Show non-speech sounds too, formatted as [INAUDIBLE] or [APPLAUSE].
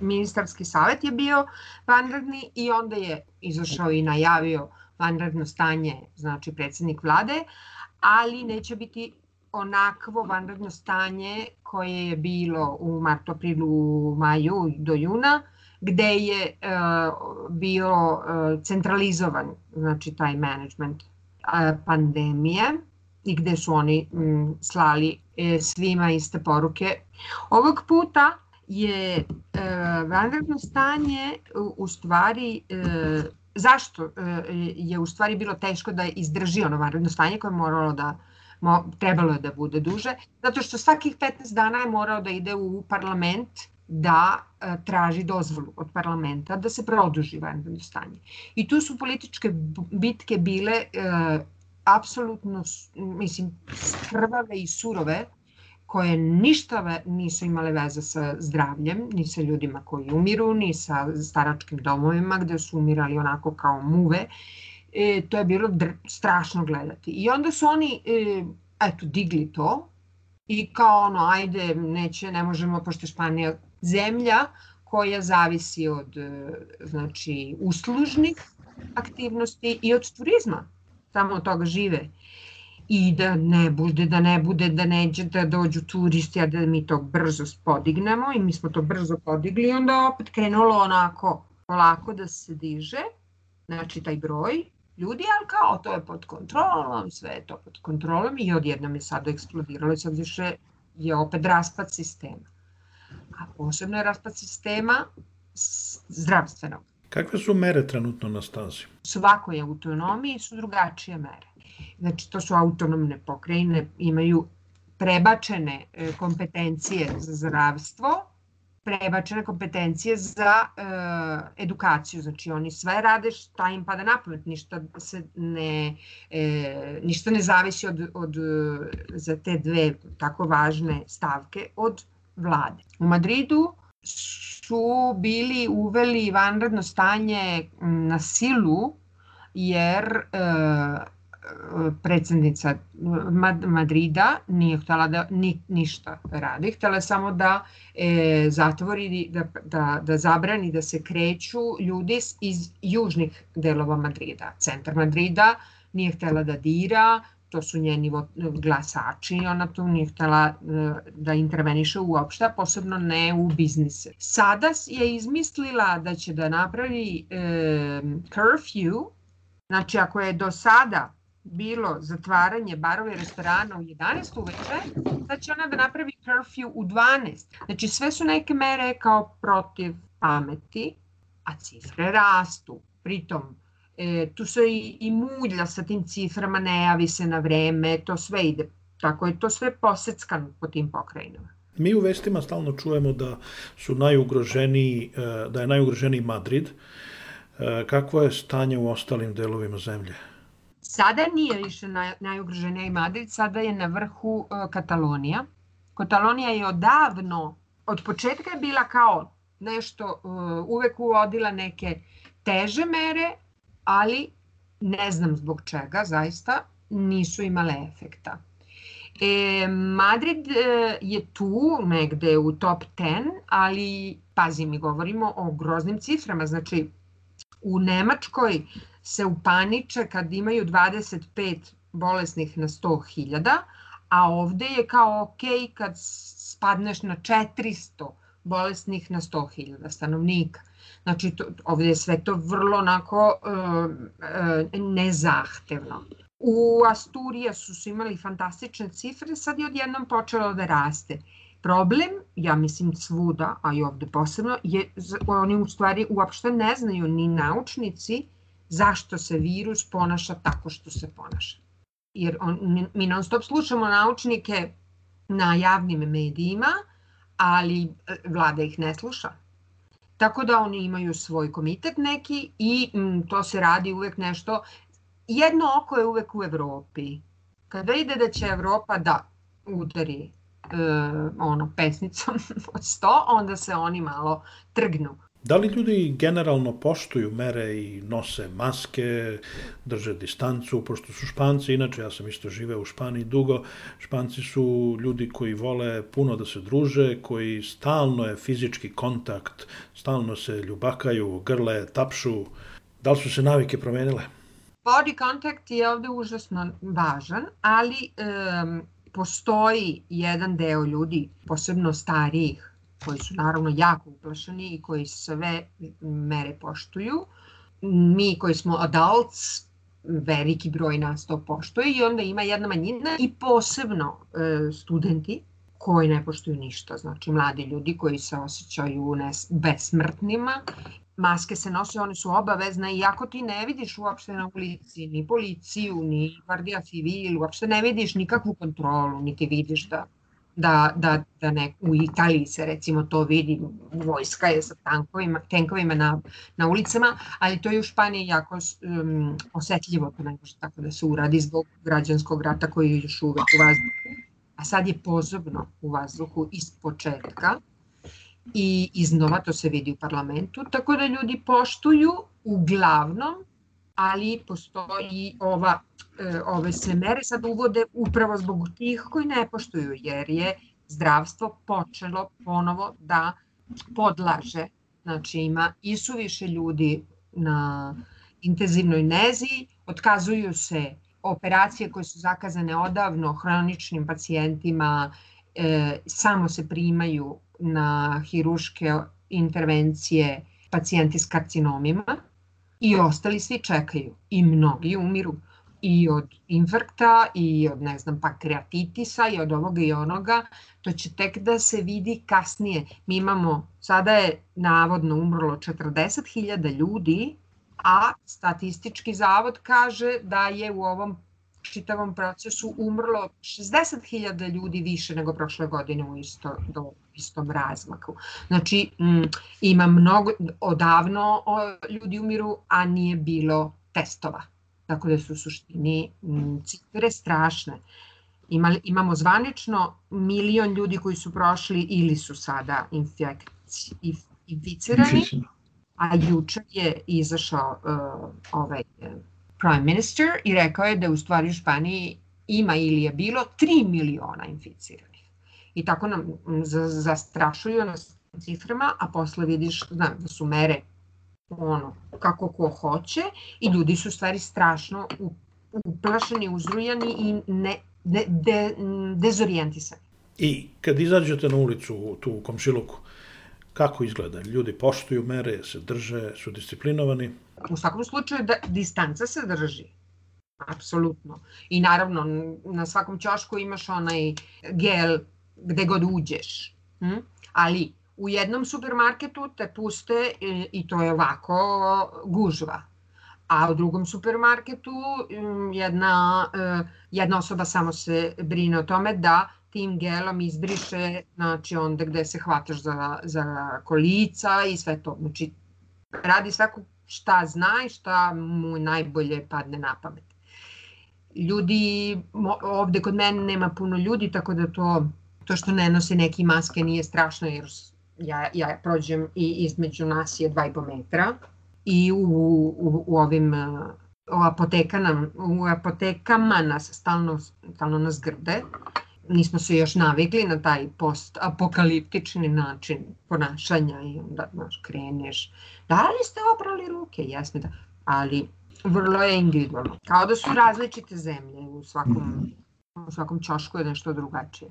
ministarski savet je bio vanredni i onda je izašao i najavio vanredno stanje, znači predsednik vlade, ali neće biti onakvo vanredno stanje koje je bilo u martu, aprilu, maju do juna, gde je uh, bio uh, centralizovan znači taj management uh, pandemije i gde su oni m, slali uh, svima iste poruke. Ovog puta je uh, vanredno stanje u, stvari uh, zašto uh, je u stvari bilo teško da izdrži ono vanredno stanje koje je moralo da mo, trebalo je da bude duže, zato što svakih 15 dana je morao da ide u parlament da e, traži dozvolu od parlamenta da se produži vanredno stanje. I tu su političke bitke bile e, apsolutno, mislim, krvave i surove, koje ništa nisu imale veze sa zdravljem, ni sa ljudima koji umiru, ni sa staračkim domovima gde su umirali onako kao muve. E, to je bilo strašno gledati. I onda su oni, e, eto, digli to i kao ono, ajde, neće, ne možemo, pošto Španija zemlja koja zavisi od e, znači, uslužnih aktivnosti i od turizma. Samo od toga žive. I da ne bude, da ne bude, da neće da dođu turisti, a da mi to brzo podignemo i mi smo to brzo podigli i onda opet krenulo onako polako da se diže, znači taj broj ljudi, ali kao to je pod kontrolom, sve je to pod kontrolom i odjednom je sad eksplodiralo i sad više je opet raspad sistema a posebno je raspad sistema zdravstvenog. Kakve su mere trenutno na stazi? U svakoj autonomiji su drugačije mere. Znači, to su autonomne pokrajine, imaju prebačene e, kompetencije za zdravstvo, prebačene kompetencije za e, edukaciju. Znači oni sve rade šta im pada na pamet, ništa se ne, e, ništa ne zavisi od, od, za te dve tako važne stavke od vlade. U Madridu su bili uveli vanredno stanje na silu jer e, predsednica Madrida nije htela da ni, ništa radi, htela je samo da e, zatvori, da, da, da zabrani da se kreću ljudi iz južnih delova Madrida. Centar Madrida nije htela da dira, to su njeni glasači i ona tu nije htela e, da interveniše uopšte, posebno ne u biznise. Sada je izmislila da će da napravi e, curfew, znači ako je do sada bilo zatvaranje barova i restorana u 11 uveče, sad će ona da napravi curfew u 12. Znači sve su neke mere kao protiv pameti, a cifre rastu. Pritom E, tu se i, i mulja sa tim ciframa, ne javi se na vreme, to sve ide. Tako je to sve poseckano po tim pokrajinama. Mi u vestima stalno čujemo da su najugroženiji, e, da je najugroženiji Madrid. E, kakvo je stanje u ostalim delovima zemlje? Sada nije više naj, najugroženija Madrid, sada je na vrhu uh, Katalonija. Katalonija je odavno, od početka je bila kao nešto, uh, uvek uvodila neke teže mere, ali ne znam zbog čega zaista nisu imale efekta. E, Madrid e, je tu negde u top 10, ali pazi mi govorimo o groznim ciframa, znači u Nemačkoj se upaniče kad imaju 25 bolesnih na 100.000, a ovde je kao ok kad spadneš na 400 bolesnih na 100.000 stanovnika. Znači, to, ovde je sve to vrlo onako uh, uh, nezahtevno. U Asturija su su imali fantastične cifre, sad je odjednom počelo da raste. Problem, ja mislim svuda, a i ovde posebno, je oni u stvari uopšte ne znaju ni naučnici zašto se virus ponaša tako što se ponaša. Jer on, mi non stop slušamo naučnike na javnim medijima, ali e, vlada ih ne sluša. Tako da oni imaju svoj komitet neki i m, to se radi uvek nešto, jedno oko je uvek u Evropi. Kada ide da će Evropa da udari e, ono pesnicom [LAUGHS] od 100, onda se oni malo trgnu. Da li ljudi generalno poštuju mere i nose maske, drže distancu, pošto su Španci, inače ja sam isto živeo u Španiji dugo, Španci su ljudi koji vole puno da se druže, koji stalno je fizički kontakt, stalno se ljubakaju, grle, tapšu. Da li su se navike promenile? Body contact je ovde užasno važan, ali um, postoji jedan deo ljudi, posebno starijih, koji su naravno jako uplašeni i koji sve mere poštuju. Mi koji smo adults, veliki broj nas to poštuje i onda ima jedna manjina i posebno e, studenti koji ne poštuju ništa, znači mladi ljudi koji se osjećaju nes, besmrtnima. Maske se nose, one su obavezne i ako ti ne vidiš uopšte na ulici ni policiju, ni Guardia Civil, uopšte ne vidiš nikakvu kontrolu, niti vidiš da da, da, da ne, u Italiji se recimo to vidi, vojska je sa tankovima, tenkovima na, na ulicama, ali to je u Španiji jako um, osetljivo, to ne može tako da se uradi zbog građanskog rata koji je još uvek u vazduhu, a sad je pozobno u vazduhu iz početka i iznova to se vidi u parlamentu, tako da ljudi poštuju uglavnom, ali postoji ova E, ove se mere sad uvode upravo zbog tih koji ne poštuju, jer je zdravstvo počelo ponovo da podlaže. Znači ima i su više ljudi na intenzivnoj nezi, otkazuju se operacije koje su zakazane odavno hroničnim pacijentima, e, samo se primaju na hiruške intervencije pacijenti s karcinomima i ostali svi čekaju. I mnogi umiru. I od infarkta i od ne znam pankreatitisa i od ovoga i onoga, to će tek da se vidi kasnije. Mi imamo, sada je navodno umrlo 40.000 ljudi, a statistički zavod kaže da je u ovom čitavom procesu umrlo 60.000 ljudi više nego prošle godine u isto, do istom razmaku. Znači, m, ima mnogo, odavno o, ljudi umiru, a nije bilo testova. Tako da su u suštini cifre strašne. Ima, imamo zvanično milion ljudi koji su prošli ili su sada infekci, inficirani, a juče je izašao uh, ovaj uh, prime minister i rekao je da u stvari u Španiji ima ili je bilo 3 miliona inficiranih. I tako nam zastrašuju nas ciframa, a posle vidiš znam, da su mere ono, kako ko hoće i ljudi su stvari strašno uplašeni, uzrujani i ne, ne, de, dezorijentisani. I kad izađete na ulicu tu u Komšiluku, kako izgleda? Ljudi poštuju mere, se drže, su disciplinovani? U svakom slučaju da distanca se drži. Apsolutno. I naravno, na svakom ćošku imaš onaj gel gde god uđeš. Hm? Ali u jednom supermarketu te puste i, i to je ovako gužva. A u drugom supermarketu mm, jedna, e, jedna osoba samo se brine o tome da tim gelom izbriše znači onda gde se hvataš za, za kolica i sve to. Znači radi svako šta zna i šta mu najbolje padne na pamet. Ljudi, ovde kod mene nema puno ljudi, tako da to, to što ne nose neki maske nije strašno jer ja, ja prođem i između nas je 2,5 metra i u, u, u ovim u, apotekama, u apotekama nas stalno, stalno nas grde. Nismo se još navikli na taj post-apokaliptični način ponašanja i onda znaš, kreneš. Da li ste oprali ruke? Jesme da. Ali vrlo je individualno. Kao da su različite zemlje u svakom, u svakom čošku je nešto drugačije.